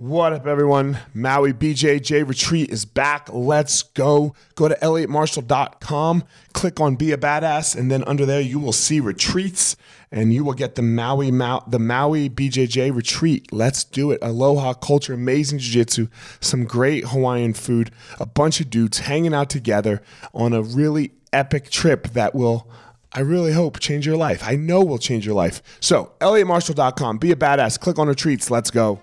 What up, everyone? Maui BJJ Retreat is back. Let's go. Go to elliottmarshall.com, click on Be a Badass, and then under there you will see retreats and you will get the Maui Ma- the Maui BJJ Retreat. Let's do it. Aloha culture, amazing jiu-jitsu, some great Hawaiian food, a bunch of dudes hanging out together on a really epic trip that will I really hope change your life. I know will change your life. So, elliottmarshall.com, be a badass, click on retreats. Let's go.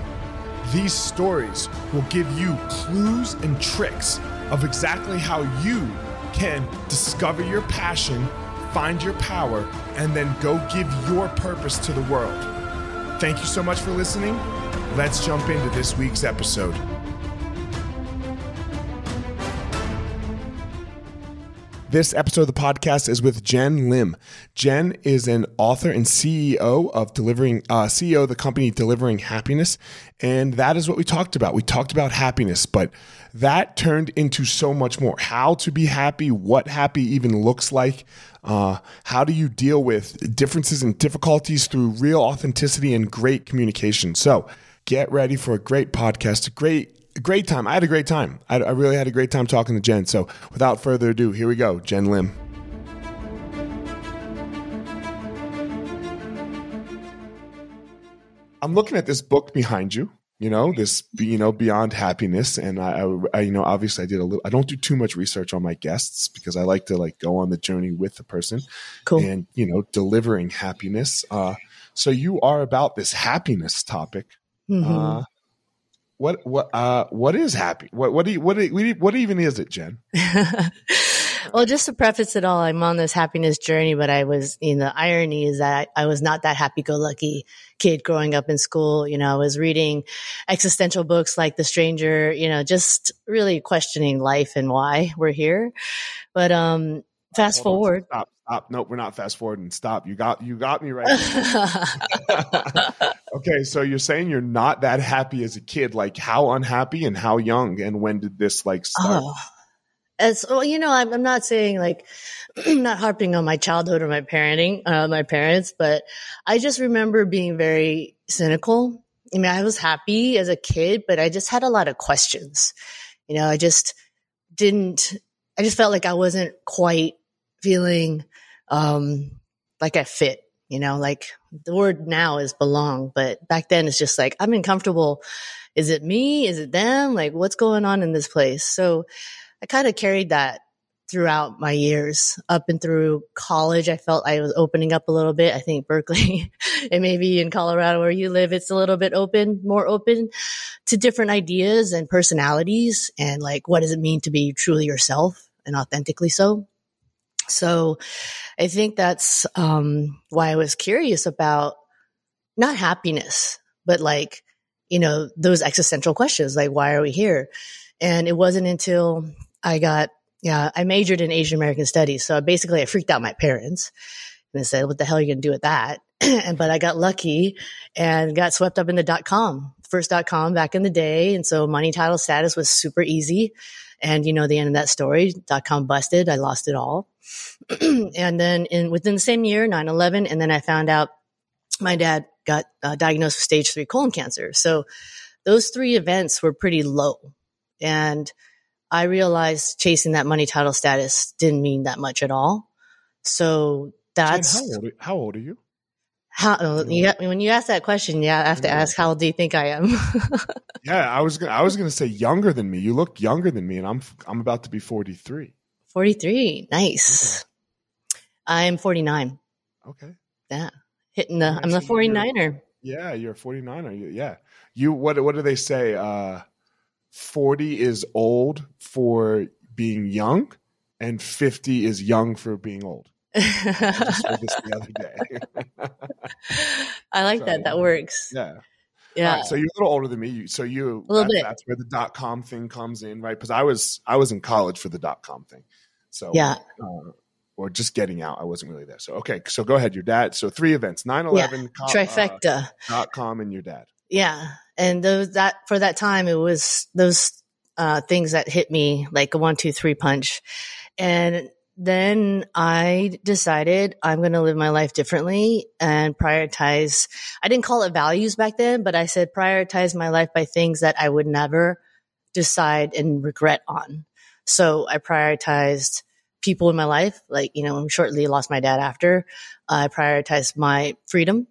These stories will give you clues and tricks of exactly how you can discover your passion, find your power, and then go give your purpose to the world. Thank you so much for listening. Let's jump into this week's episode. This episode of the podcast is with Jenn Lim. Jenn is an author and CEO of delivering uh, CEO of the company Delivering Happiness, and that is what we talked about. We talked about happiness, but that turned into so much more. How to be happy, what happy even looks like. Uh, how do you deal with differences and difficulties through real authenticity and great communication? So, get ready for a great podcast, a great great time. I had a great time. I, I, really had a great time talking to Jenn. So without further ado, here we go. Jenn Lim. I'm looking at this book behind you. You know this, you know, beyond happiness, and I, I, you know, obviously, I did a little. I don't do too much research on my guests because I like to like go on the journey with the person, cool. and you know, delivering happiness. Uh, so you are about this happiness topic. Mm-hmm. Uh, what what uh what is happy? What what do you, what do you, what even is it, Jenn? well, just to preface it all, I'm on this happiness journey, but I was, you know, the irony is that I, I was not that happy-go-lucky kid growing up in school. You know, I was reading existential books like The Stranger. You know, just really questioning life and why we're here. But um, fast Hold forward. On, stop, stop. Nope, we're not fast forwarding. Stop. You got you got me right. okay, so you're saying you're not that happy as a kid. Like how unhappy and how young and when did this like start? Oh. As well, you know, I'm, I'm not saying like I'm not harping on my childhood or my parenting, uh, my parents, but I just remember being very cynical. I mean, I was happy as a kid, but I just had a lot of questions. You know, I just didn't, I just felt like I wasn't quite feeling um, like I fit. You know, like the word now is belong, but back then it's just like I'm uncomfortable. Is it me? Is it them? Like what's going on in this place? So I kind of carried that throughout my years up and through college. I felt I was opening up a little bit. I think Berkeley and maybe in Colorado where you live, it's a little bit open, more open to different ideas and personalities and like, what does it mean to be truly yourself and authentically so? So I think that's um, why I was curious about not happiness, but like, you know, those existential questions like, why are we here? And it wasn't until I got, yeah, I majored in Asian American studies. So basically, I freaked out my parents and said, what the hell are you going to do with that? and, but I got lucky and got swept up in the dot com, first dot com back in the day. And so money title status was super easy. And you know, the end of that story, dot com busted. I lost it all. and then in within the same year, 9-11, and then I found out my dad got uh, diagnosed with stage three colon cancer. So those three events were pretty low. And I realized chasing that money title status didn't mean that much at all. So that's Jenn, how, old, how old are you? How uh, you, when you ask that question, yeah, I have to ask how old do you think I am? yeah, I was gonna, I was going to say younger than me. You look younger than me, and I'm I'm about to be 43. 43, nice. I'm 49. Okay. Yeah, hitting the. I'm the 49er. Yeah, you're a 49er. Yeah, you. What What do they say? Uh, 40 is old for being young, and 50 is young for being old. I, I like so, that. That works. Yeah. Yeah. Right, so you're a little older than me. You, so you A little that- bit. that's where the dot com thing comes in, right? Because I was I was in college for the dot com thing. So Yeah. uh, or just getting out. I wasn't really there. So okay, so go ahead. Your dad. So three events: 9-11, co- uh, Trifecta. dot com, and your dad. Yeah. And those that for that time it was those uh things that hit me like a one, two, three punch. And then I decided I'm going to live my life differently and prioritize. I didn't call it values back then, but I said prioritize my life by things that I would never decide and regret on. So I prioritized people in my life. Like, you know, shortly lost my dad after. I prioritized my freedom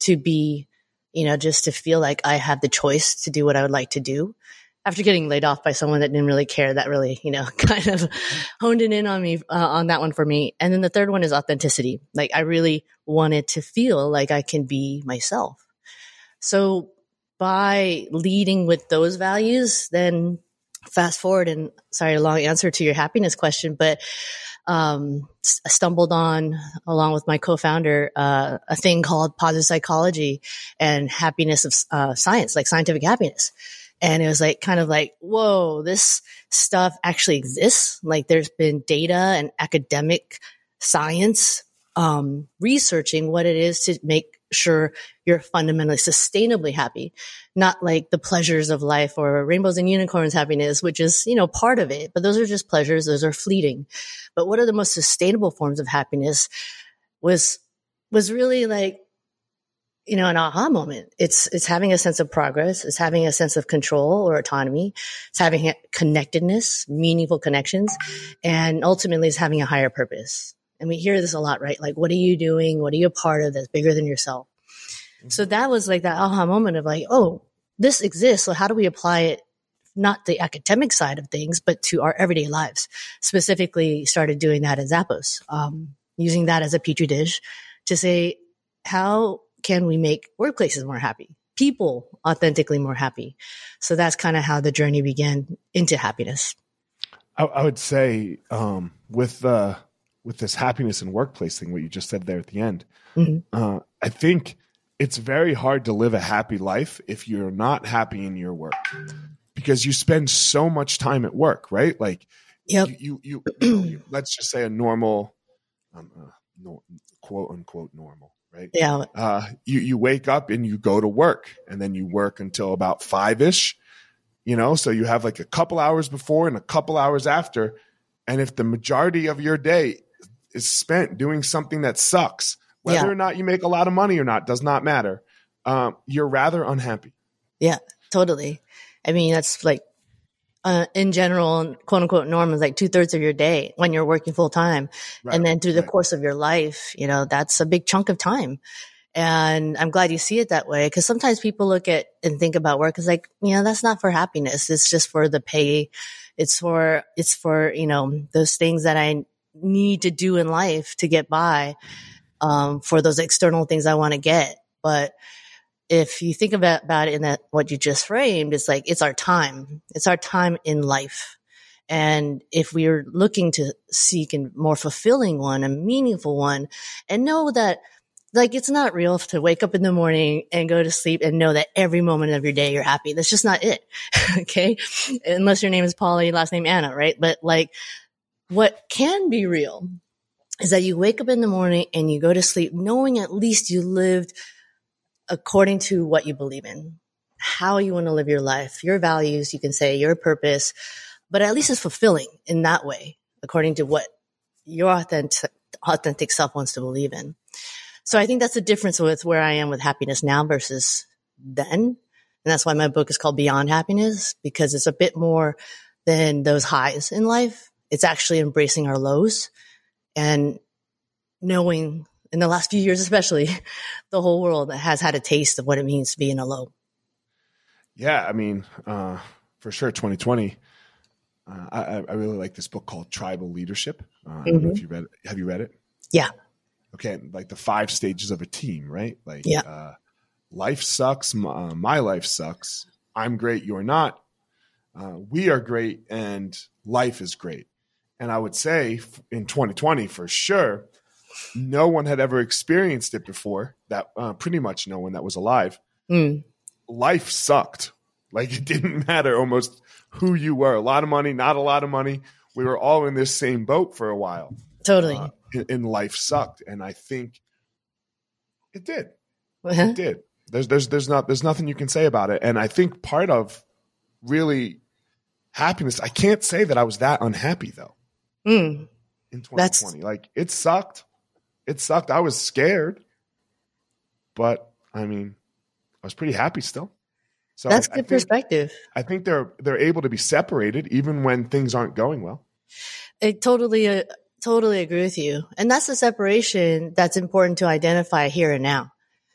to be you know, just to feel like I have the choice to do what I would like to do. After getting laid off by someone that didn't really care, that really, you know, kind of honed it in on me, uh, on that one for me. And then the third one is authenticity. Like I really wanted to feel like I can be myself. So by leading with those values, then fast forward and sorry, a long answer to your happiness question, but um, stumbled on along with my co-founder uh, a thing called positive psychology and happiness of uh, science, like scientific happiness. And it was like kind of like, whoa, this stuff actually exists. Like there's been data and academic science um, researching what it is to make sure you're fundamentally sustainably happy, not like the pleasures of life or rainbows and unicorns happiness, which is, you know, part of it. But those are just pleasures. Those are fleeting. But what are the most sustainable forms of happiness was, was really like, you know, an aha moment. It's, it's having a sense of progress. It's having a sense of control or autonomy. It's having connectedness, meaningful connections, and ultimately it's having a higher purpose. And we hear this a lot, right? Like, what are you doing? What are you a part of that's bigger than yourself? So that was like that aha moment of like, oh, this exists. So how do we apply it? Not the academic side of things, but to our everyday lives. Specifically, started doing that at Zappos, um, using that as a petri dish to say, how can we make workplaces more happy? People authentically more happy. So that's kind of how the journey began into happiness. I, I would say um, with uh, with this happiness and workplace thing, what you just said there at the end, Mhm. uh, I think it's very hard to live a happy life if you're not happy in your work because you spend so much time at work, right? Like Yep. you, you, you, you- let's just say a normal, um, uh, no, quote unquote normal, right? Yeah. uh, you you wake up and you go to work, and then you work until about five ish. You know, so you have like a couple hours before and a couple hours after, and if the majority of your day is spent doing something that sucks, whether Yeah. or not you make a lot of money or not does not matter. Um, you're rather unhappy. Yeah, totally. I mean, that's like, uh, in general, quote unquote, norm is like two thirds of your day when you're working full time. Right, And then through the right. course of your life, you know, that's a big chunk of time. And I'm glad you see it that way because sometimes people look at and think about work as like, you know, that's not for happiness. It's just for the pay. It's for, it's for, you know, those things that I need to do in life to get by, um, for those external things I want to get. But if you think about, about it in that, what you just framed, it's like, it's our time. It's our time in life. And if we are looking to seek a more fulfilling one, a meaningful one, and know that like it's not real to wake up in the morning and go to sleep and know that every moment of your day you're happy. That's just not it. okay. Unless your name is Polly, last name Anna, right? But like what can be real is that you wake up in the morning and you go to sleep knowing at least you lived according to what you believe in, how you want to live your life, your values, you can say your purpose, but at least it's fulfilling in that way, according to what your authentic, authentic self wants to believe in. So I think that's the difference with where I am with happiness now versus then. And that's why my book is called Beyond Happiness because it's a bit more than those highs in life. It's actually embracing our lows and knowing in the last few years, especially the whole world has had a taste of what it means to be in a low. Yeah, I mean, uh, for sure, 2020. Uh, I, I really like this book called Tribal Leadership. Uh, I don't know if you read it. Have you read it? Yeah. Okay, like the five stages of a team, right? Like, Yeah. uh, life sucks. My, uh, my life sucks. I'm great. You're not. Uh, we are great, and life is great. And I would say in 2020, for sure, no one had ever experienced it before. That uh, pretty much no one that was alive. Mm. life sucked. Like it didn't matter almost who you were. A lot of money, not a lot of money. We were all in this same boat for a while. Totally. Uh, and life sucked. And I think it did. Uh-huh. It did. There's there's there's not there's nothing you can say about it. And I think part of really happiness, I can't say that I was that unhappy though Mm. in That's- 2020. Like it sucked. It sucked. I was scared. But I mean, I was pretty happy still. So That's I, I good think, perspective. I think they're they're able to be separated even when things aren't going well. I totally, uh, totally agree with you. And that's the separation that's important to identify here and now.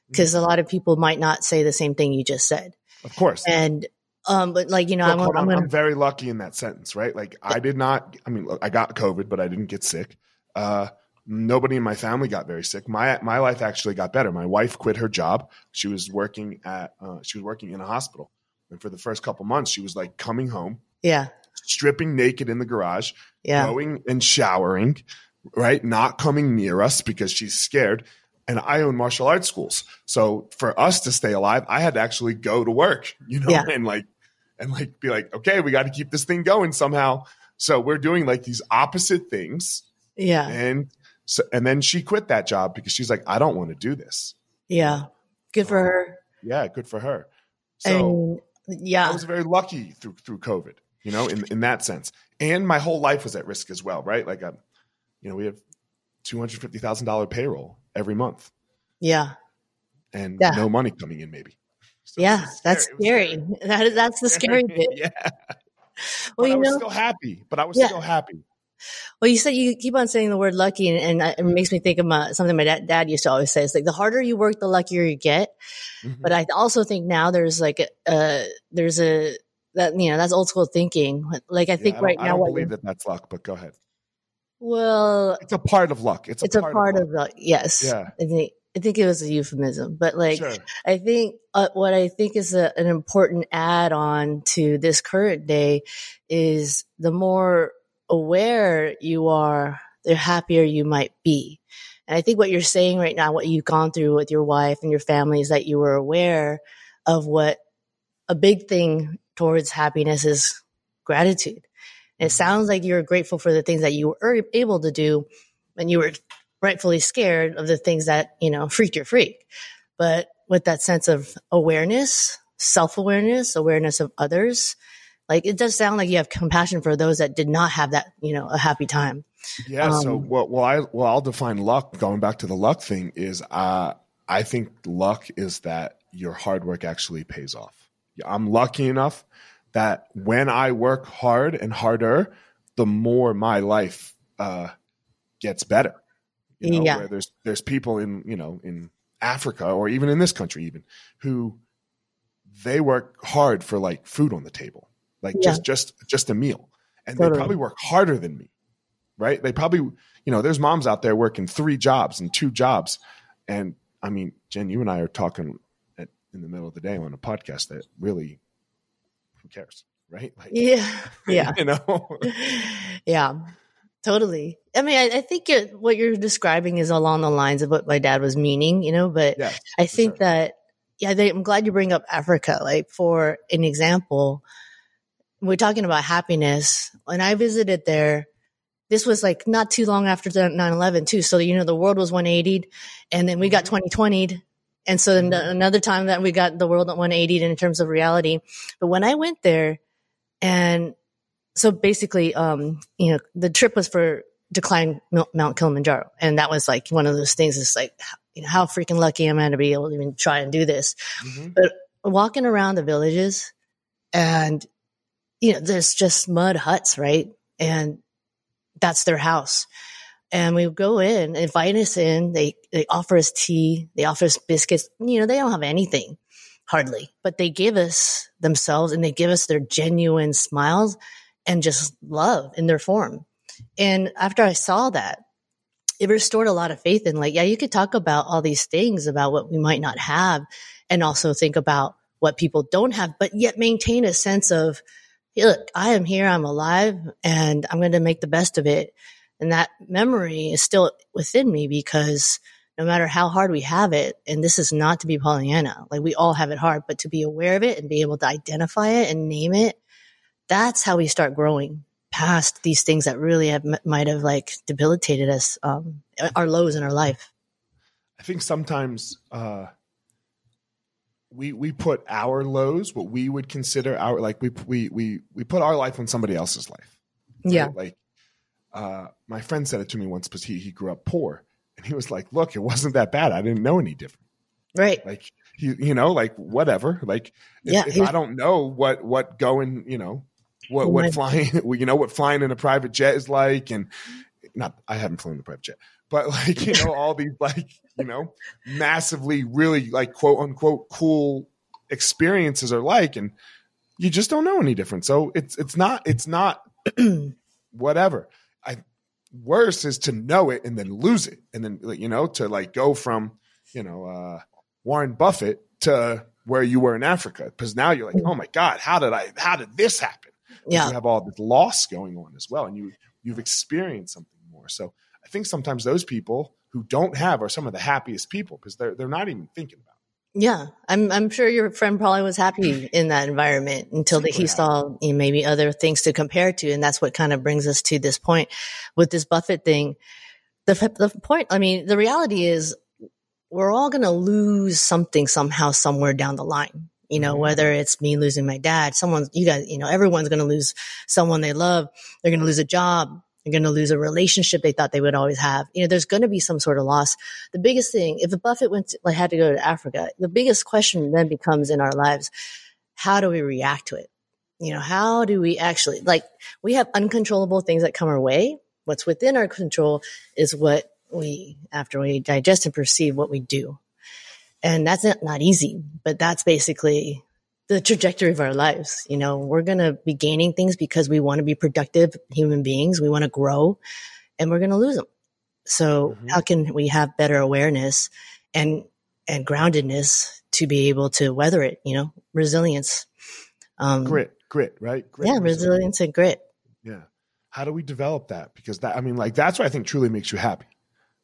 Because Mm-hmm. a lot of people might not say the same thing you just said. Of course. And, um, but like, you know, Look, I'm, I'm on. going I'm very lucky in that sentence, right? Like I did not. I mean, look, I got COVID, but I didn't get sick. Uh, nobody in my family got very sick. My my life actually got better. My wife quit her job. She was working at uh, she was working in a hospital, and for the first couple months, she was like coming home, yeah, stripping naked in the garage, yeah, going and showering, right? Not coming near us because she's scared. And I own martial arts schools. So for us to stay alive, I had to actually go to work, you know, Yeah. and like, and like be like, okay, we got to keep this thing going somehow. So we're doing like these opposite things. yeah, And so, and then she quit that job because she's like, I don't want to do this. yeah. Good for her. Yeah. Good for her. So and I was very lucky through, through COVID, you know, in, in that sense. And my whole life was at risk as well, right? Like, um, you know, we have $250,000 payroll every month yeah, and Yeah. no money coming in maybe. So yeah. was That's was scary. That is, that's the scary bit. yeah. Well, but I you was know, still happy, but I was Yeah. still happy. Well, you said you keep on saying the word lucky, and, and it makes me think of my, something my dad, dad used to always say. It's like the harder you work, the luckier you get. Mhm. But I also think now there's like a, uh, there's a that you know that's old school thinking. Like I Yeah, think I don't- right I now, don't believe that that's luck, but go ahead. well, It's a part of luck. It's a it's a part, part of, of the yes. Yeah. I think I think it was a euphemism, but like. Sure. I think uh, what I think is a, an important add on to this current day is the more aware you are, the happier you might be. And I think what you're saying right now, what you've gone through with your wife and your family is that you were aware of what a big thing towards happiness is gratitude. And it mm-hmm. sounds like you're grateful for the things that you were able to do and you were rightfully scared of the things that, you know, freaked your freak. But with that sense of awareness, self awareness, awareness of others, like it does sound like you have compassion for those that did not have that, you know, a happy time. Yeah. so, Um, well, well, I, well, I'll define luck. Going back to the luck thing is, uh, I think luck is that your hard work actually pays off. I'm lucky enough that when I work hard and harder, the more my life uh, gets better. You know, Yeah. where there's there's people in you know in Africa or even in this country even who they work hard for like food on the table, like Yeah. just just just a meal, and Totally. they probably work harder than me, right? They probably you know there's moms out there working three jobs and two jobs, and I mean Jenn, you and I are talking at, in the middle of the day on a podcast that really who cares, right? Like, Yeah. Yeah. you know. yeah. Totally. I mean, I, I think it, what you're describing is along the lines of what my dad was meaning, you know, but Yeah, I think sure. that, yeah, they, I'm glad you bring up Africa. Like, for an example, we're talking about happiness. When I visited there, this was like not too long after 9 11, too. So, you know, the world was 180 and then we got 2020. And so Mhm. another time that we got the world at 180 in terms of reality. But when I went there, and so basically, um, you know, the trip was for to climb Mount- Kilimanjaro, and that was like one of those things. It's like, you know, how freaking lucky am I to be able to even try and do this? Mhm. Walking around the villages, and you know, there's just mud huts, right? And that's their house. And we go in, invite us in. They they offer us tea, they offer us biscuits. You know, they don't have anything hardly, but they give us themselves and they give us their genuine smiles and just love in their form. And after I saw that, it restored a lot of faith in like, yeah, you could talk about all these things about what we might not have and also think about what people don't have, but yet maintain a sense of, look, I am here, I'm alive, and I'm going to make the best of it. And that memory is still within me because no matter how hard we have it, and this is not to be Pollyanna, like we all have it hard, but to be aware of it and be able to identify it and name it, that's how we start growing past these things that really have might have like debilitated us, um, our lows in our life. I think sometimes uh, we we put our lows, what we would consider our like we we we we put our life on somebody else's life. Right? Yeah, like uh, my friend said it to me once because he he grew up poor, and he was like, "Look, it wasn't that bad. I didn't know any different." Right. Like you you know like whatever. Like if, yeah, if I don't know what what going you know what what flying you know what flying in a private jet is like and not I haven't flown in a private jet but like you know all these like you know massively really like quote unquote cool experiences are like and you just don't know any different. So it's it's not it's not whatever. I worse is to know it and then lose it. And then you know to like go from you know uh warren buffett to where you were in africa. Because now you're like oh my god how did i how did this happen? Yeah. you have all this loss going on as well and you you've experienced something more. So I think sometimes those people who don't have are some of the happiest people because they're they're not even thinking about. It. Yeah, I'm I'm sure your friend probably was happy in that environment until that he saw you know, maybe other things to compare to, and that's what kind of brings us to this point with this Buffett thing. The the point, I mean, the reality is we're all going to lose something somehow somewhere down the line. You know, mm-hmm. whether it's me losing my dad, someone, you guys, you know, everyone's going to lose someone they love. They're going to lose a job they're going to lose a relationship they thought they would always have. You know, there's going to be some sort of loss. The biggest thing, if a Buffett went to, like had to go to Africa, the biggest question then becomes in our lives, how do we react to it? You know, how do we actually like we have uncontrollable things that come our way. What's within our control is what we after we digest and perceive what we do. And that's not, not easy, but that's basically the trajectory of our lives. You know, we're going to be gaining things because we want to be productive human beings. We want to grow and we're going to lose them. So mm-hmm. how can we have better awareness and, and groundedness to be able to weather it, you know, resilience. Um, grit, grit, right? Grit yeah. Resilience and grit. Yeah. How do we develop that? Because that, I mean, like, that's what I think truly makes you happy.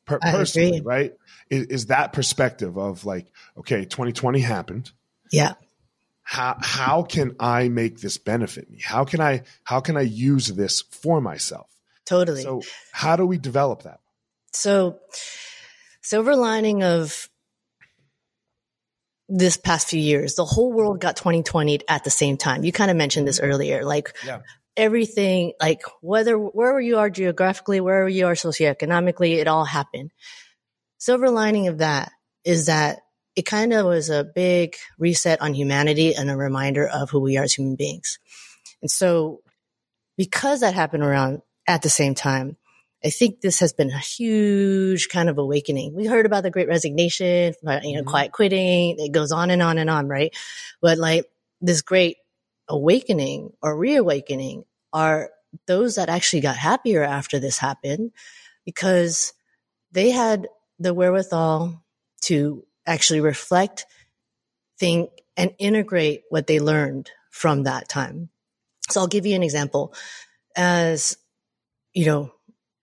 Per- personally, right? Is, is that perspective of like, okay, 2020 happened. Yeah how how can I make this benefit me? How can I how can I use this for myself? Totally. So how do we develop that? So silver lining of this past few years, the whole world got 2020 at the same time. You kind of mentioned this mm-hmm. earlier, like yeah. everything, like whether wherever you are geographically, wherever you are socioeconomically, it all happened. Silver lining of that is that it kind of was a big reset on humanity and a reminder of who we are as human beings. And so because that happened around at the same time, I think this has been a huge kind of awakening. We heard about the great resignation, you know, mm-hmm. quiet quitting. It goes on and on and on, right? But like this great awakening or reawakening are those that actually got happier after this happened because they had the wherewithal to actually reflect, think, and integrate what they learned from that time. So I'll give you an example. As you know,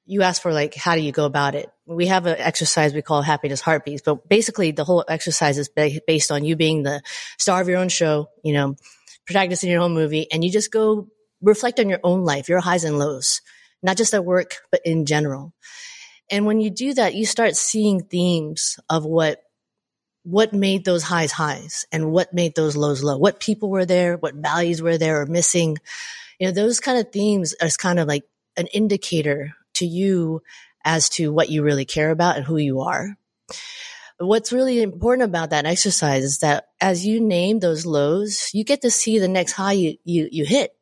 you asked for like, how do you go about it? We have an exercise we call happiness heartbeats, but basically the whole exercise is based on you being the star of your own show, you know, protagonist in your own movie, and you just go reflect on your own life, your highs and lows, not just at work, but in general. And when you do that, you start seeing themes of what what made those highs highs and what made those lows low? What people were there? What values were there or missing? You know, those kind of themes is kind of like an indicator to you as to what you really care about and who you are. What's really important about that exercise is that as you name those lows, you get to see the next high you, you, you hit.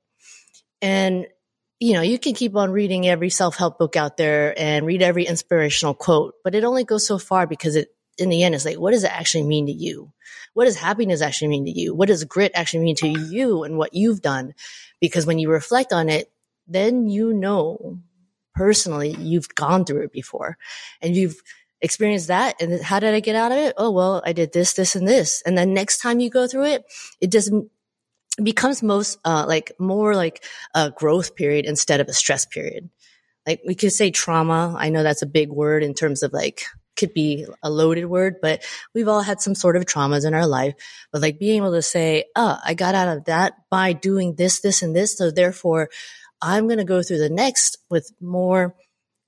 And you know, you can keep on reading every self-help book out there and read every inspirational quote, but it only goes so far because it in the end, it's like, what does it actually mean to you? What does happiness actually mean to you? What does grit actually mean to you and what you've done? Because when you reflect on it, then you know personally you've gone through it before and you've experienced that. And how did I get out of it? Oh, well, I did this, this, and this. And then next time you go through it, it doesn't becomes most uh, like more like a growth period instead of a stress period. Like we could say trauma. I know that's a big word in terms of like could be a loaded word, but we've all had some sort of traumas in our life. But like being able to say, oh, I got out of that by doing this, this, and this. So therefore, I'm going to go through the next with more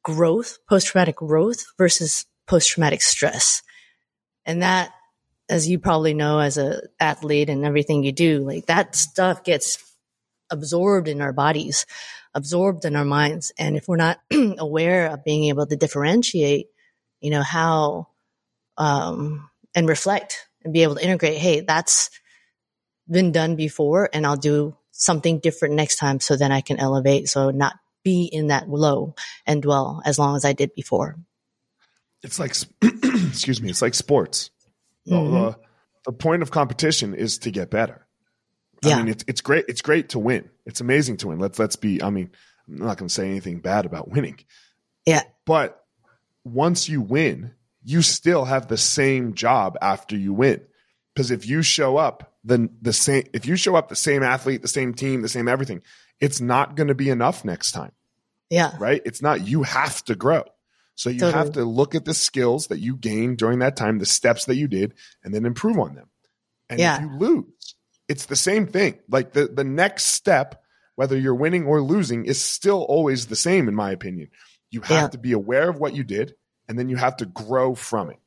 growth, post traumatic growth versus post traumatic stress. And that, as you probably know, as a athlete and everything you do, like that stuff gets absorbed in our bodies, absorbed in our minds. And if we're not aware of being able to differentiate, you know, how, um, and reflect and be able to integrate, hey, that's been done before and I'll do something different next time so then I can elevate. So not be in that low and dwell as long as I did before. It's like, excuse me, it's like sports. Mm-hmm. The, the point of competition is to get better. Yeah. I mean, it's it's great. It's great to win. It's amazing to win. Let's let's be. I mean, I'm not going to say anything bad about winning. Yeah. But once you win, you still have the same job after you win. Because if you show up the the same, if you show up the same athlete, the same team, the same everything, it's not going to be enough next time. Yeah. Right. It's not. You have to grow. So you totally. have to look at the skills that you gained during that time, the steps that you did, and then improve on them. And yeah. if you lose, it's the same thing. Like the, the next step, whether you're winning or losing, is still always the same, in my opinion. You have yeah. to be aware of what you did, and then you have to grow from it.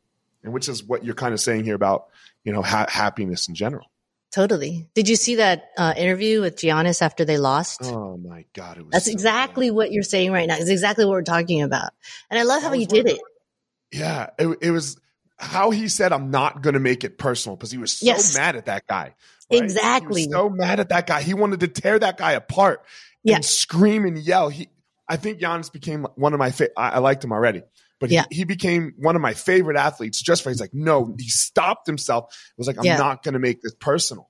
And which is what you're kind of saying here about, you know, ha- happiness in general. Totally. Did you see that uh, interview with Giannis after they lost? Oh my god! That's so exactly bad. what you're saying right now. It's exactly what we're talking about, and I love how he did it. Yeah, it, it was how he said, "I'm not going to make it personal" because he was so yes. mad at that guy. Right? Exactly. so mad at that guy. He wanted to tear that guy apart yeah. and scream and yell. He, I think Giannis became one of my favorite. I, I, liked him already, but he, yeah. he became one of my favorite athletes just for he's like, no, he stopped himself. It was like, I'm yeah. not going to make this personal.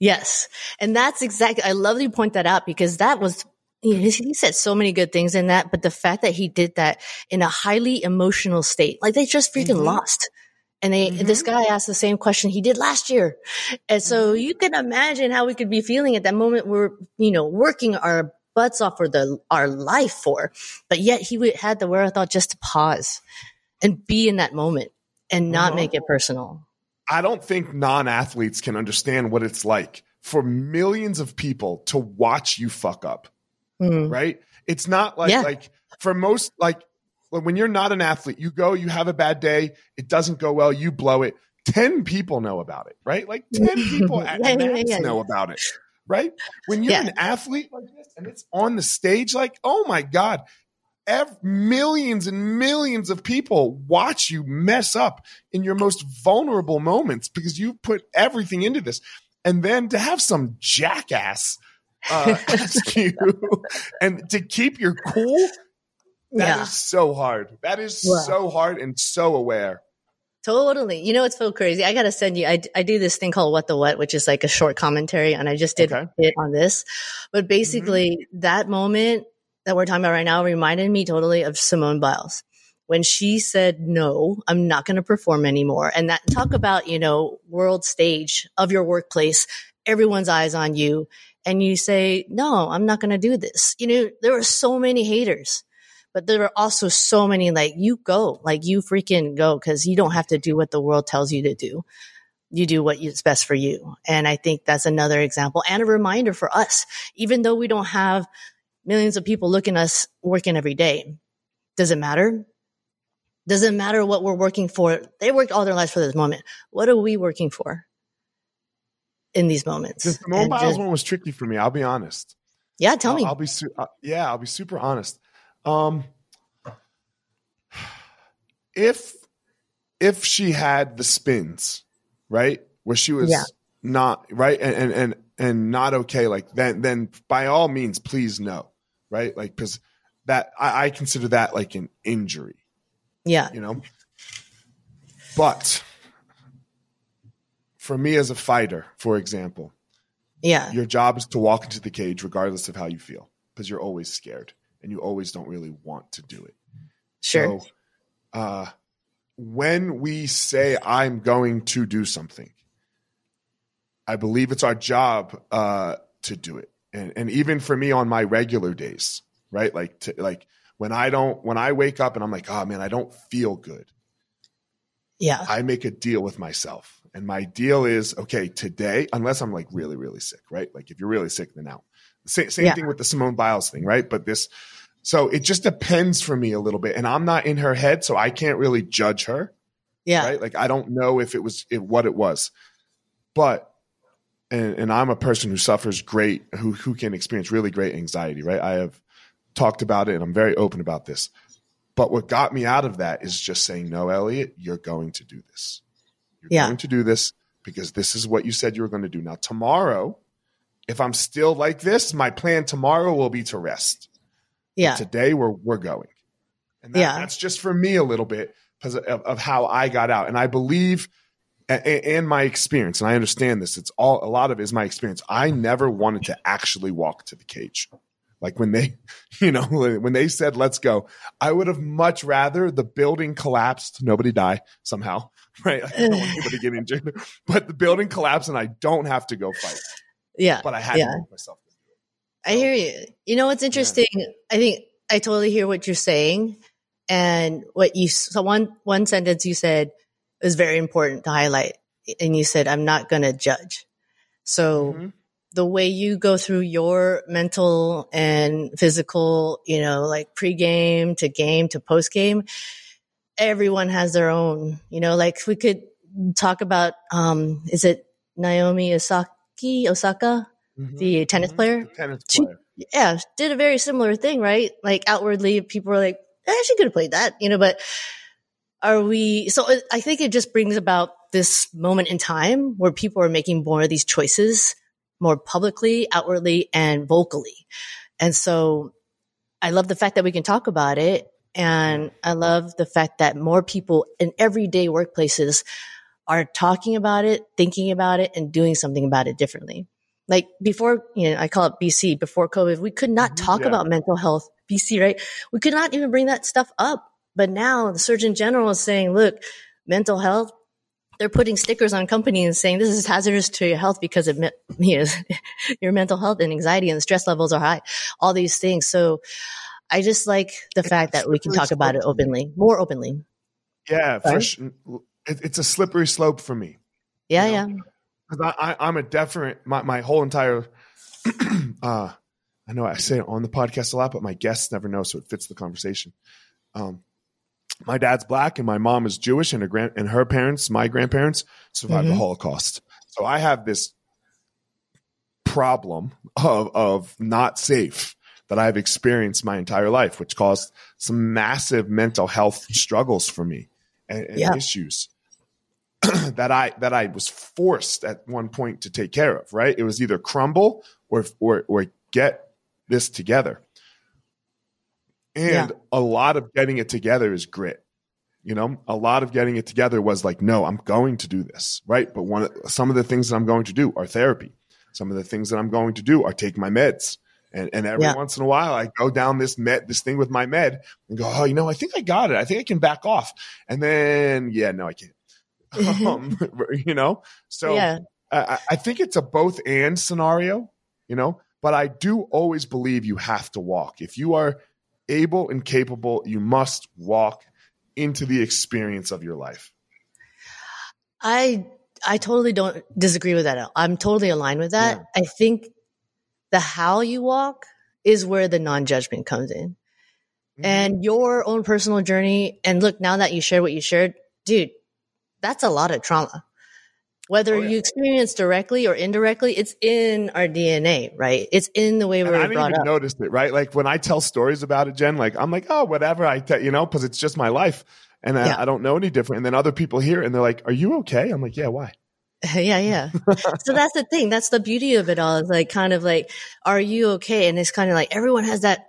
Yes. And that's exactly, I love that you point that out because that was he said so many good things in that, but the fact that he did that in a highly emotional state, like they just freaking mm-hmm. lost. And they, mm-hmm. this guy asked the same question he did last year. And so mm-hmm. you can imagine how we could be feeling at that moment. We're, you know, working our butts off for the, our life for, but yet he had the wherewithal just to pause and be in that moment and not uh-huh. make it personal. I don't think non athletes can understand what it's like for millions of people to watch you fuck up. Mm-hmm. Right? It's not like, yeah. like for most, like when you're not an athlete, you go, you have a bad day, it doesn't go well, you blow it. 10 people know about it, right? Like 10 people at yeah, max yeah, yeah. know about it, right? When you're an athlete like this and it's on the stage, like, oh my God, Every, millions and millions of people watch you mess up in your most vulnerable moments because you put everything into this. And then to have some jackass uh, ask you and to keep your cool that yeah. is so hard. That is so hard and so aware. Totally. You know, it's so crazy. I got to send you, I, I do this thing called What the What, which is like a short commentary. And I just did okay. it on this. But basically, mm-hmm. that moment that we're talking about right now reminded me totally of Simone Biles when she said, No, I'm not going to perform anymore. And that talk about, you know, world stage of your workplace, everyone's eyes on you. And you say, No, I'm not going to do this. You know, there were so many haters but there are also so many like you go, like you freaking go because you don't have to do what the world tells you to do. You do what is best for you. And I think that's another example and a reminder for us, even though we don't have millions of people looking at us working every day. Does it matter? Does it matter what we're working for? They worked all their lives for this moment. What are we working for in these moments? The mobile just, one was tricky for me. I'll be honest. Yeah, tell I'll, me. I'll be su- uh, yeah, I'll be super honest. Um, if if she had the spins, right, where she was yeah. not right and, and and and not okay, like then then by all means, please no, right, like because that I, I consider that like an injury. Yeah, you know. But for me as a fighter, for example, yeah, your job is to walk into the cage regardless of how you feel because you're always scared and you always don't really want to do it. Sure. So, uh, when we say I'm going to do something, I believe it's our job uh, to do it. And and even for me on my regular days, right? Like to, like when I don't when I wake up and I'm like, oh man, I don't feel good. Yeah. I make a deal with myself. And my deal is okay, today, unless I'm like really, really sick, right? Like if you're really sick, then out. Same, same Yeah. thing with the Simone Biles thing, right? But this, so it just depends for me a little bit. And I'm not in her head, so I can't really judge her, Yeah. right? Like I don't know if it was if, what it was. But, and, and I'm a person who suffers great, who, who can experience really great anxiety, right? I have talked about it and I'm very open about this. But what got me out of that is just saying, no, Elliot, you're going to do this. You're Yeah. going to do this because this is what you said you were going to do. Now, tomorrow, if I'm still like this, my plan tomorrow will be to rest. Yeah. Today, we're, we're going. And that, Yeah. that's just for me a little bit because of, of how I got out. And I believe, and, and my experience, and I understand this, it's all, a lot of it is my experience. I never wanted to actually walk to the cage. Like when they, you know, when they said, let's go, I would have much rather the building collapsed, nobody die somehow, right? I don't want anybody to get injured, but the building collapsed and I don't have to go fight. Yeah. But I had Yeah. to make myself. I hear you. You know what's interesting? I think I totally hear what you're saying, and what you so one one sentence you said was very important to highlight, and you said, "I'm not going to judge." So Mhm. the way you go through your mental and physical, you know, like pre-game to game to post-game, everyone has their own. You know, like we could talk about, um, is it Naomi Osaka? Mhm. The tennis Mhm. player? The tennis She- yeah, did a very similar thing, right? Like outwardly, people were like, eh, she could have played that, you know, but are we, so it- I think it just brings about this moment in time where people are making more of these choices more publicly, outwardly, and vocally. And so I love the fact that we can talk about it. And I love the fact that more people in everyday workplaces are talking about it, thinking about it, and doing something about it differently. Like before, you know, I call it BC, before COVID, we could not Mhm, talk yeah. about mental health, BC, right? We could not even bring that stuff up. But now the Surgeon General is saying, look, mental health, they're putting stickers on companies and saying this is hazardous to your health because of me- you know, your mental health and anxiety and the stress levels are high, all these things. So I just like the fact that we can talk about it slope to me. openly, more openly. Yeah, for sure. It, it's a slippery slope for me. Yeah, You yeah. know? 'Cause I, I, I'm a different, my, my whole entire, uh, I know I say it on the podcast a lot, but my guests never know, so it fits the conversation. Um, my dad's black and my mom is Jewish, and her grand and her parents, my grandparents, survived the Mhm. Holocaust. So I have this problem of of not safe that I've experienced my entire life, which caused some massive mental health struggles for me and, and Yeah. issues that I that I was forced at one point to take care of. Right, it was either crumble or or or get this together. And Yeah. a lot of getting it together is grit. You know, a lot of getting it together was like, no, I'm going to do this, right? But one, of, some of the things that I'm going to do are therapy. Some of the things that I'm going to do are take my meds. And, and every Yeah. once in a while, I go down this med, this thing with my med, and go, oh, you know, I think I got it. I think I can back off. And then, yeah, no, I can't. um, you know, so yeah. I, I think it's a both and scenario, you know, but I do always believe you have to walk. If you are able and capable, you must walk into the experience of your life. I I totally don't disagree with that. I'm totally aligned with that. I think the how you walk is where the non-judgment comes in. Mm-hmm. And your own personal journey and look now that you shared what you shared, dude, that's a lot of trauma. Whether Oh, yeah. you experience directly or indirectly, it's in our DNA, right? It's in the way we And I brought up. noticed it, right? Like when I tell stories about it, Jenn, like I'm like, oh, whatever. I, te-, you know, because it's just my life, and I, Yeah. I don't know any different. And then other people hear it and they're like, "Are you okay?" I'm like, "Yeah, why?" yeah, yeah. so that's the thing. That's the beauty of it all. Is like kind of like, are you okay? And it's kind of like everyone has that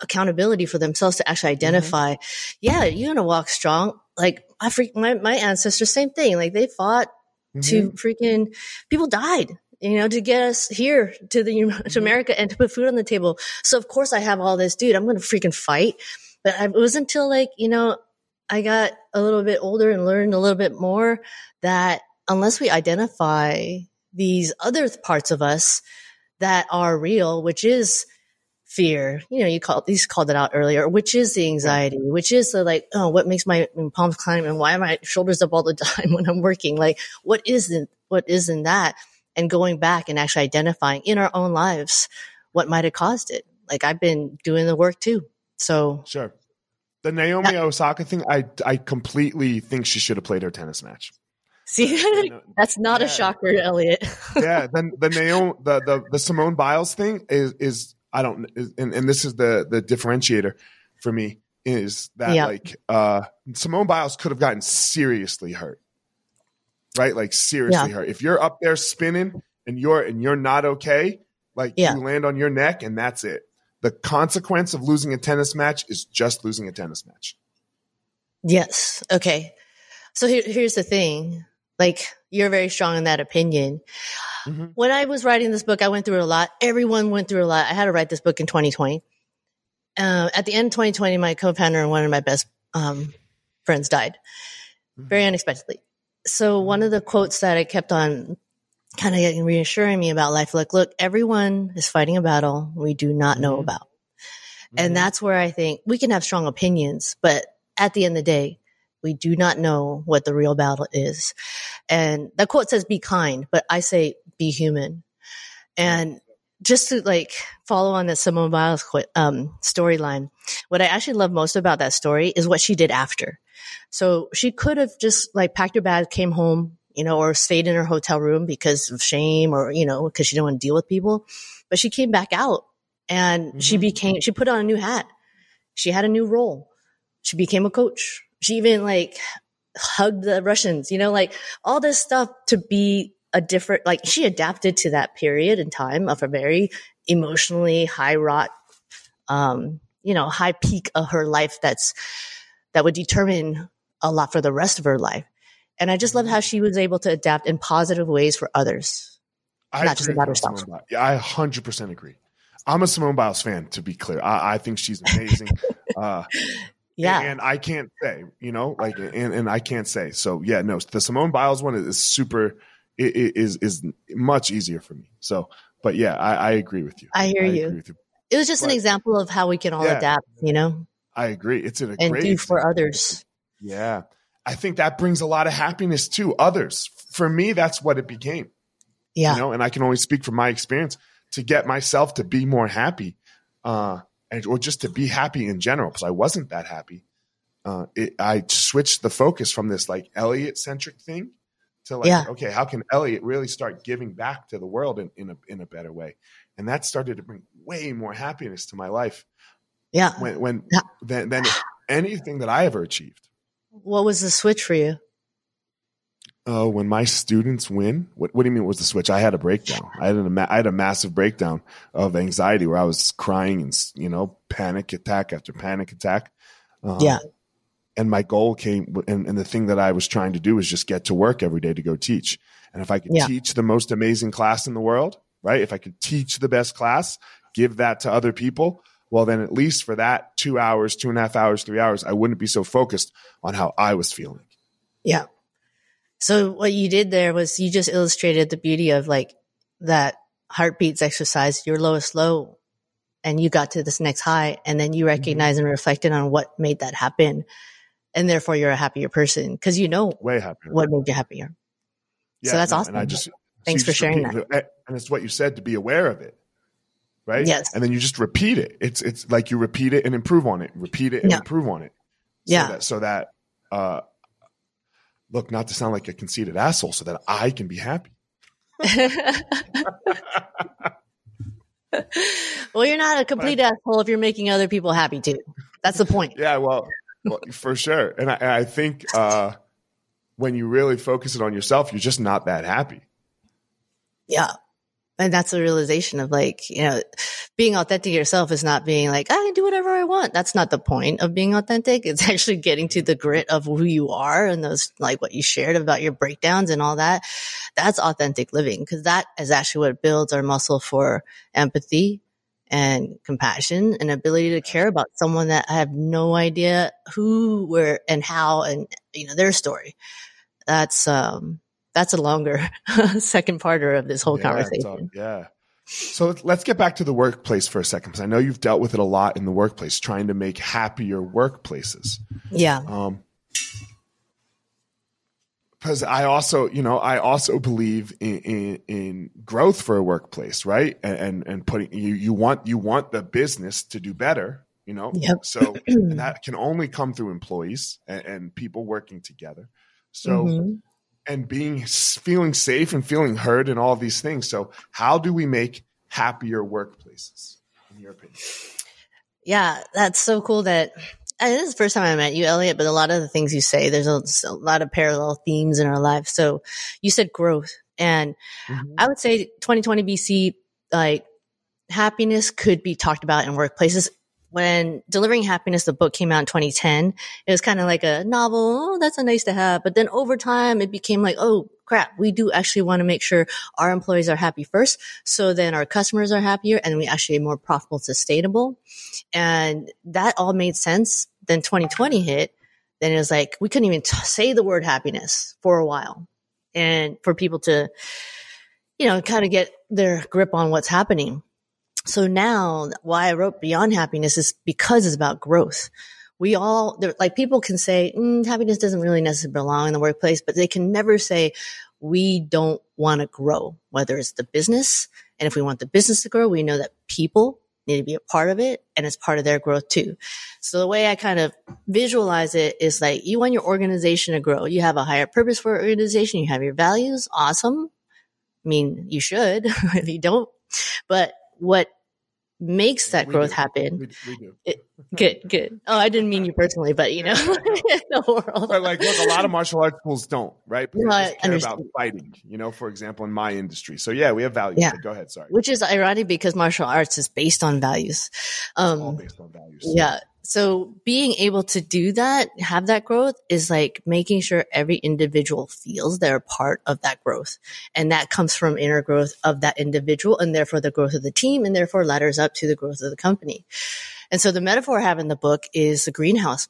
accountability for themselves to actually mm-hmm. identify. Yeah, you're gonna walk strong. Like I freak my my ancestors, same thing. Like they fought to Mhm. freaking people died. You know, to get us here to the to America and to put food on the table. So of course I have all this, dude. I'm gonna freaking fight. But I, it was until like you know I got a little bit older and learned a little bit more that unless we identify these other parts of us that are real, which is fear, you know, you called, these called it out earlier, which is the anxiety, which is the like, oh, what makes my palms climb and why are my shoulders up all the time when I'm working? Like, what isn't, what isn't that? And going back and actually identifying in our own lives what might have caused it. Like I've been doing the work too. So sure. The Naomi yeah. Osaka thing, I I completely think she should have played her tennis match. See, that's not yeah. a shocker, Elliot. yeah, then the Naomi, the, the the Simone Biles thing is is I don't, and and this is the the differentiator for me is that yeah. like uh Simone Biles could have gotten seriously hurt, right? Like seriously yeah. hurt. If you're up there spinning and you're and you're not okay, like you land on your neck and that's it. The consequence of losing a tennis match is just losing a tennis match. Yes. Okay. So here, here's the thing. Like you're very strong in that opinion. Mm-hmm. When I was writing this book, I went through a lot. Everyone went through a lot. I had to write this book in 2020. Uh, at the end of 2020, my co-founder and one of my best um, friends died mm-hmm. very unexpectedly. So one of the quotes that I kept on kind of reassuring me about life, like, look, everyone is fighting a battle we do not know mm-hmm. about. And mm-hmm. that's where I think we can have strong opinions, but at the end of the day, we do not know what the real battle is. And that quote says, be kind, but I say, be human. And just to like follow on the Simone Biles um, storyline, what I actually love most about that story is what she did after. So she could have just like packed her bag, came home, you know, or stayed in her hotel room because of shame or, you know, because she didn't want to deal with people. But she came back out and mm-hmm. she became, she put on a new hat. She had a new role. She became a coach. She even like hugged the Russians, you know, like all this stuff to be a different, like she adapted to that period in time of a very emotionally high wrought, um, you know, high peak of her life that's, that would determine a lot for the rest of her life. And I just love how she was able to adapt in positive ways for others, I not just about herself. Yeah, I 100% agree. I'm a Simone Biles fan, to be clear. I, I think she's amazing. uh, yeah. And, and, I can't say, you know, like, and, and I can't say. So yeah, no, the Simone Biles one is super, is, is much easier for me. So, but yeah, I, I agree with you. I hear I you. you. It was just but, an example of how we can all yeah, adapt, you know? I agree. It's an, a and great do for others. Yeah. I think that brings a lot of happiness to others. For me, that's what it became. Yeah. You know, and I can only speak from my experience to get myself to be more happy. Uh, and, or just to be happy in general because I wasn't that happy. Uh, it, I switched the focus from this like Elliot centric thing to like, yeah. okay, how can Elliot really start giving back to the world in, in a in a better way? And that started to bring way more happiness to my life. Yeah. When when yeah. than, than anything that I ever achieved. What was the switch for you? Uh, when my students win, what, what do you mean was the switch? I had a breakdown. I had a, I had a massive breakdown of anxiety where I was crying and, you know, panic attack after panic attack. Um, yeah. And my goal came, and, and, the thing that I was trying to do was just get to work every day to go teach. And if I could yeah. teach the most amazing class in the world, right? If I could teach the best class, give that to other people, well, then at least for that two hours, two and a half hours, three hours, I wouldn't be so focused on how I was feeling. Yeah. So what you did there was you just illustrated the beauty of like that heartbeats exercise, your lowest low, and you got to this next high, and then you recognize mm-hmm. and reflected on what made that happen, and therefore you're a happier person because you know way happier what made you happier. Yeah, so that's no, awesome. And I just thanks for sharing that. It. And it's what you said to be aware of it, right? Yes. And then you just repeat it. It's it's like you repeat it and improve on it, repeat it and yeah. improve on it. So yeah. That, so that uh, look, not to sound like a conceited asshole, so that I can be happy. well, you're not a complete asshole if you're making other people happy too. That's the point. yeah, well, well for sure. And I, I think uh, when you really focus it on yourself, you're just not that happy. Yeah and that's the realization of like you know being authentic yourself is not being like i can do whatever i want. That's not the point of being authentic. It's actually getting to the grit of who you are and those like what you shared about your breakdowns and all that. That's authentic living because that is actually what builds our muscle for empathy and compassion and ability to care about someone that I have no idea who, where, and how, and you know their story. That's um, that's a longer second parter of this whole yeah, conversation. yeah. So let's get back to the workplace for a second, because I know you've dealt with it a lot in the workplace, trying to make happier workplaces. Yeah. Um, because I also, you know, I also believe in, in, in growth for a workplace, right? And, and, and putting you, you want, you want the business to do better, you know? Yep. So that can only come through employees and, and people working together. So, Mhm. And being, feeling safe and feeling heard and all these things. So how do we make happier workplaces in your opinion? Yeah, that's so cool that and this is the first time I met you, Elliot, but a lot of the things you say, there's a, a lot of parallel themes in our lives. So you said growth and mm-hmm. I would say 2020 BC, like happiness could be talked about in workplaces. When Delivering Happiness, the book came out in 2010, it was kind of like a novel. Oh, that's a nice to have. But then over time, it became like, oh crap, we do actually want to make sure our employees are happy first. So then our customers are happier and we actually more profitable, sustainable. And that all made sense. Then 2020 hit. Then it was like, we couldn't even t- say the word happiness for a while. And for people to, you know, kind of get their grip on what's happening. So now why I wrote Beyond Happiness is because it's about growth. We all, like people can say, mm, happiness doesn't really necessarily belong in the workplace, but they can never say, we don't want to grow, whether it's the business. And if we want the business to grow, we know that people need to be a part of it and it's part of their growth too. So the way I kind of visualize it is like you want your organization to grow. You have a higher purpose for your organization. You have your values. Awesome. I mean, you should if you don't, but what makes that We growth do. happen? We, we do. Good, good. Oh, I didn't mean you personally, but you know, the world. But like, look, a lot of martial arts schools don't, right? Because No, just care about fighting, you know, for example, in my industry. So yeah, we have values. Yeah. Go ahead. Sorry. Which is ironic because martial arts is based on values. all Um, based on values. yeah. So being able to do that, have that growth is like making sure every individual feels they're part of that growth. And that comes from inner growth of that individual and therefore the growth of the team and therefore ladders up to the growth of the company. And so the metaphor I have in the book is the greenhouse.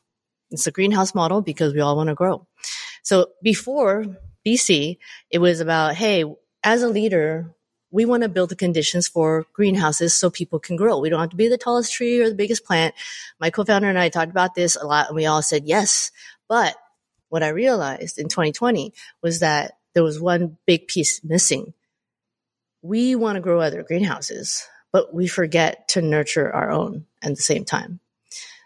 It's a greenhouse model because we all want to grow. So before BC, it was about, hey, as a leader, we want to build the conditions for greenhouses so people can grow. We don't have to be the tallest tree or the biggest plant. My co-founder and I talked about this a lot and we all said yes. But what I realized in 2020 was that there was one big piece missing. We want to grow other greenhouses, but we forget to nurture our own at the same time.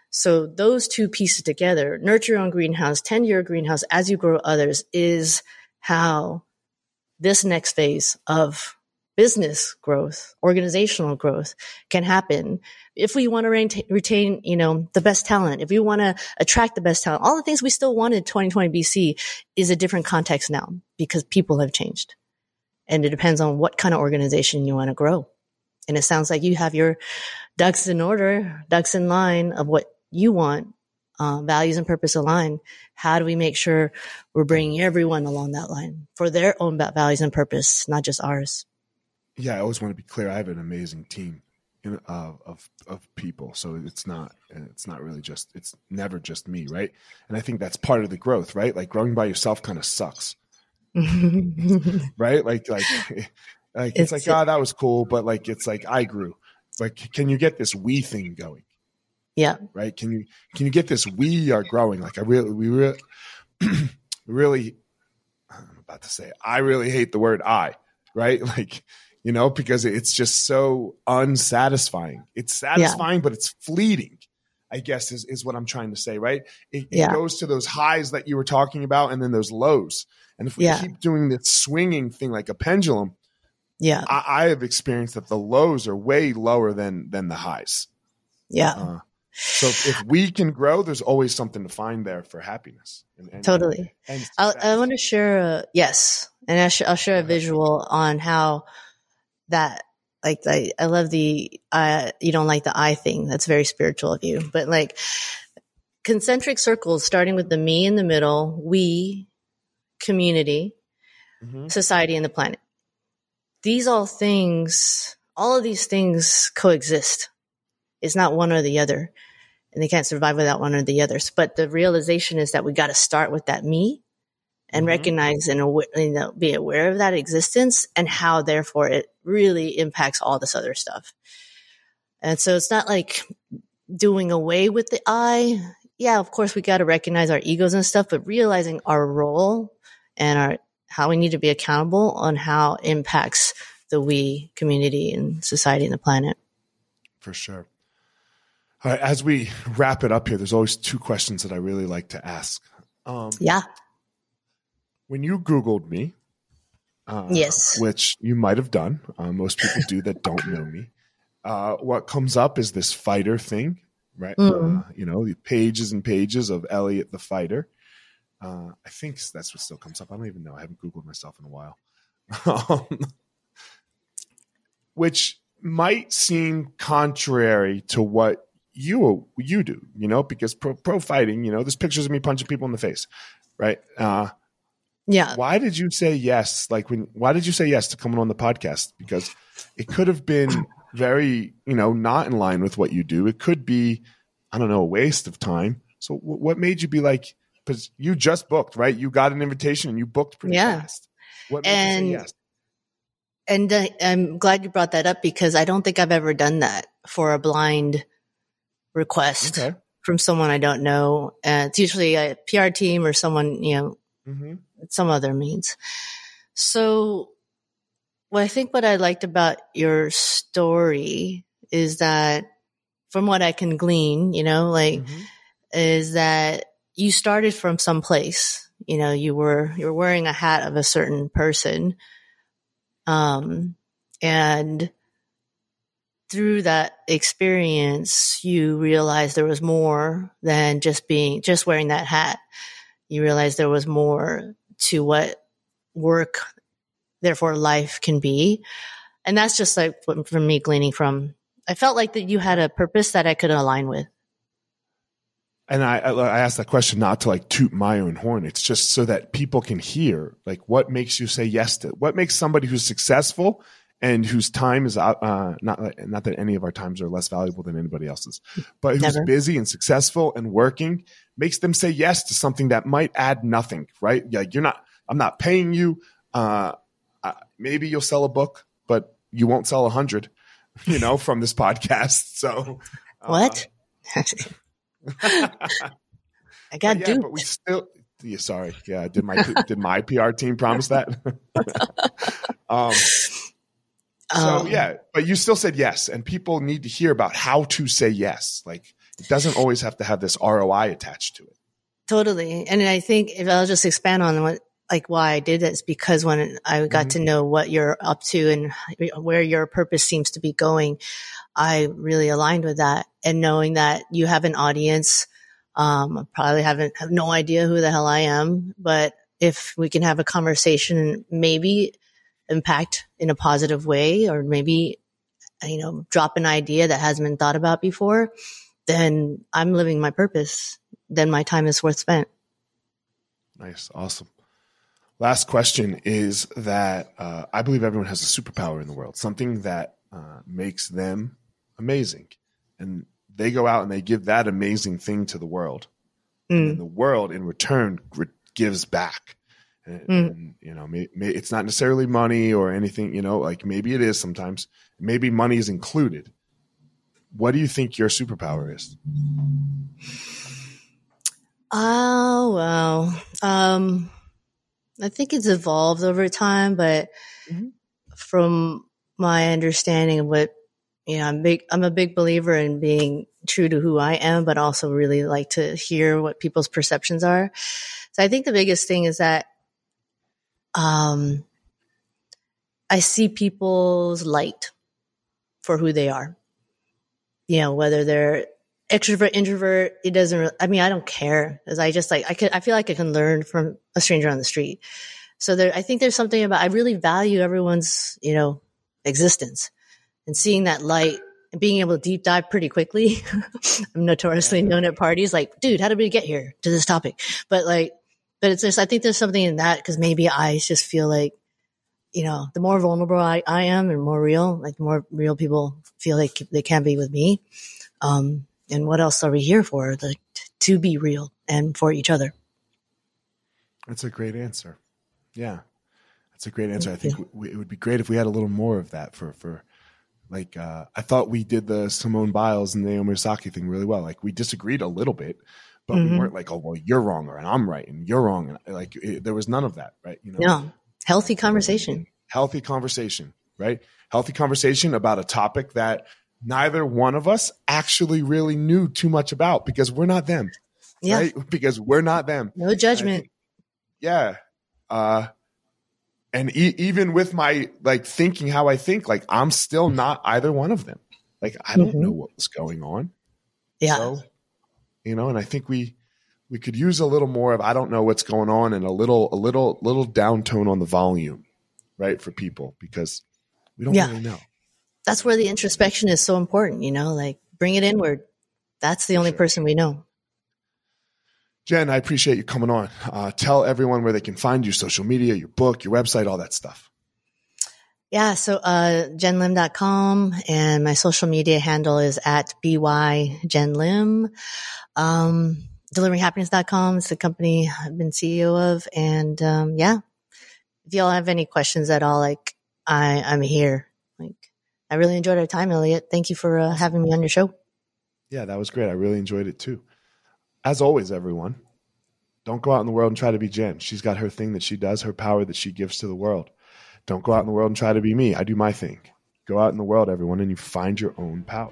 So those two pieces together, nurture your own greenhouse, tend your greenhouse as you grow others is how this next phase of business growth, organizational growth can happen. If we want to retain, retain, you know, the best talent, if we want to attract the best talent, all the things we still wanted 2020 BC is a different context now because people have changed. And it depends on what kind of organization you want to grow. And it sounds like you have your ducks in order, ducks in line of what you want, uh, values and purpose align. How do we make sure we're bringing everyone along that line for their own values and purpose, not just ours? Yeah, I always want to be clear. I have an amazing team in, uh, of of people, so it's not it's not really just it's never just me, right? And I think that's part of the growth, right? Like growing by yourself kind of sucks, right? Like like like it's, It's- like oh that was cool, but like it's like I grew. Like can you get this we thing going? yeah. right? Can you can you get this? We are growing. Like I really, we really, really. I'm about to say, I really hate the word "I," right? Like, you know, because it's just so unsatisfying. It's satisfying, but it's fleeting. I guess is is what I'm trying to say, right? It, it Yeah. goes to those highs that you were talking about, and then those lows. And if we Yeah. keep doing this swinging thing like a pendulum, Yeah. I, I have experienced that the lows are way lower than than the highs. Yeah. Uh, so if, we can grow, there's always something to find there for happiness. And, and, Totally. And. I want to share a, yes. And I sh- I'll share a visual on how that, like, I, I love the, uh, you don't like the I thing. That's very spiritual of you, but like concentric circles, starting with the me in the middle, we, community, Mhm. society, and the planet. These all things, all of these things coexist. It's not one or the other. And they can't survive without one or the others. But the realization is that we got to start with that me and Mhm. recognize and you know, be aware of that existence and how therefore it really impacts all this other stuff. And so it's not like doing away with the I. Yeah, of course we got to recognize our egos and stuff, but realizing our role and our how we need to be accountable on how impacts the we community and society and the planet. For sure. All right, as we wrap it up here, there's always two questions that I really like to ask. Um, yeah. When you Googled me, uh, yes, which you might have done, uh, most people do that don't know me. Uh, what comes up is this fighter thing, right? Mm. you know, the pages and pages of Elliot the fighter. Uh, I think that's what still comes up. I don't even know. I haven't Googled myself in a while. um, which might seem contrary to what you you do, you know, because pro, pro fighting, you know, there's pictures of me punching people in the face, right? Uh, yeah. Why did you say yes? Like when? Why did you say yes to coming on the podcast? Because it could have been very, you know, not in line with what you do. It could be, I don't know, a waste of time. So w- what made you be like? Because you just booked, right? You got an invitation and you booked pretty yeah. fast. What made and, you say yes? And uh, I'm glad you brought that up because I don't think I've ever done that for a blind request okay. from someone I don't know. Uh, it's usually a PR team or someone, you know, mm-hmm. Some other means. So, what I think what I liked about your story is that from what I can glean, you know, like, mm-hmm. is that you started from some place. You know, you were you were wearing a hat of a certain person, um, and through that experience, you realized there was more than just being, just wearing that hat. You realized there was more to what work, therefore life can be. And that's just like from me gleaning from, I felt like that you had a purpose that I could align with. And I, I asked that question not to like toot my own horn. It's just so that people can hear like what makes you say yes to what makes somebody who's successful and whose time is uh, not not that any of our times are less valuable than anybody else's, but who's Never. busy and successful and working makes them say yes to something that might add nothing, right? Like you're not, I'm not paying you. Uh, uh maybe you'll sell a book, but you won't sell a hundred, you know, from this podcast. So uh, what? I got yeah, but we still. Yeah, sorry. Yeah, did my did my PR team promise that? um, so um, yeah, but you still said yes, and people need to hear about how to say yes. Like it doesn't always have to have this ROI attached to it. Totally, and I think if I'll just expand on what like why I did this because when I got mm-hmm. to know what you're up to and where your purpose seems to be going, I really aligned with that. And knowing that you have an audience, um, I probably haven't have no idea who the hell I am, but if we can have a conversation, maybe impact in a positive way, or maybe, you know, drop an idea that hasn't been thought about before, then I'm living my purpose. Then my time is worth spent. Nice. Awesome. Last question is that uh, I believe everyone has a superpower in the world, something that uh, makes them amazing. And they go out and they give that amazing thing to the world. Mm. And the world in return gives back. And, mm. and you know, may, may, it's not necessarily money or anything. You know, like maybe it is sometimes. Maybe money is included. What do you think your superpower is? Oh well, um, I think it's evolved over time, but mm-hmm. from my understanding of what you know, I'm big. I'm a big believer in being true to who I am, but also really like to hear what people's perceptions are. So I think the biggest thing is that um, I see people's light for who they are. You know, whether they're extrovert, introvert, it doesn't, really, I mean, I don't care because I just like, I can, I feel like I can learn from a stranger on the street. So there, I think there's something about, I really value everyone's, you know, existence and seeing that light and being able to deep dive pretty quickly. I'm notoriously known at parties like, dude, how did we get here to this topic? But like, but it's just, I think there's something in that because maybe I just feel like, you know, the more vulnerable I, I am and more real, like the more real people feel like they can be with me. Um, and what else are we here for? Like to be real and for each other. That's a great answer. Yeah. That's a great answer. I think it would be great if we had a little more of that for for like uh, I thought we did the Simone Biles and Naomi Osaka thing really well. Like we disagreed a little bit, but mm-hmm. we weren't like, oh well, you're wrong or and I'm right and you're wrong. And like it, there was none of that, right? You know, no healthy conversation. Healthy conversation, right? Healthy conversation about a topic that neither one of us actually really knew too much about because we're not them. Yeah. Right? Because we're not them. No judgment. Yeah. Uh, and e- even with my like thinking how I think, like I'm still not either one of them. Like I don't mm-hmm. know what was going on. Yeah. So, you know, and I think we we could use a little more of I don't know what's going on and a little a little little downtone on the volume, right, for people because we don't yeah. really know. That's where the introspection is so important, you know, like bring it inward. That's the only sure. person we know. Jenn, I appreciate you coming on. Uh, tell everyone where they can find you, social media, your book, your website, all that stuff. Yeah, so uh, jennlim.com and my social media handle is at byjennlim. Um, deliveringhappiness.com is the company I've been CEO of. And um, yeah, if y'all have any questions at all, like I, I'm here. Like I really enjoyed our time, Elliot. Thank you for uh, having me on your show. Yeah, that was great. I really enjoyed it too as always, everyone, don't go out in the world and try to be Jenn. She's got her thing that she does, her power that she gives to the world. Don't go out in the world and try to be me. I do my thing. Go out in the world, everyone, and you find your own power.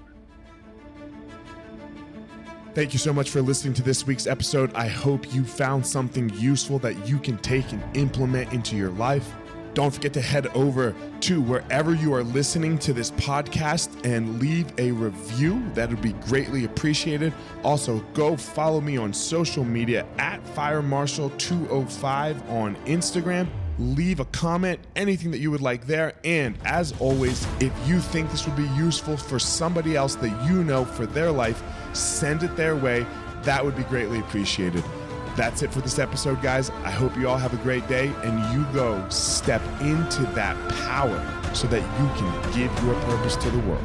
Thank you so much for listening to this week's episode. I hope you found something useful that you can take and implement into your life. Don't forget to head over to wherever you are listening to this podcast and leave a review. That would be greatly appreciated. Also, go follow me on social media at FireMarshal205 on Instagram. Leave a comment, anything that you would like there. And as always, if you think this would be useful for somebody else that you know for their life, send it their way. That would be greatly appreciated. That's it for this episode, guys. I hope you all have a great day and you go step into that power so that you can give your purpose to the world.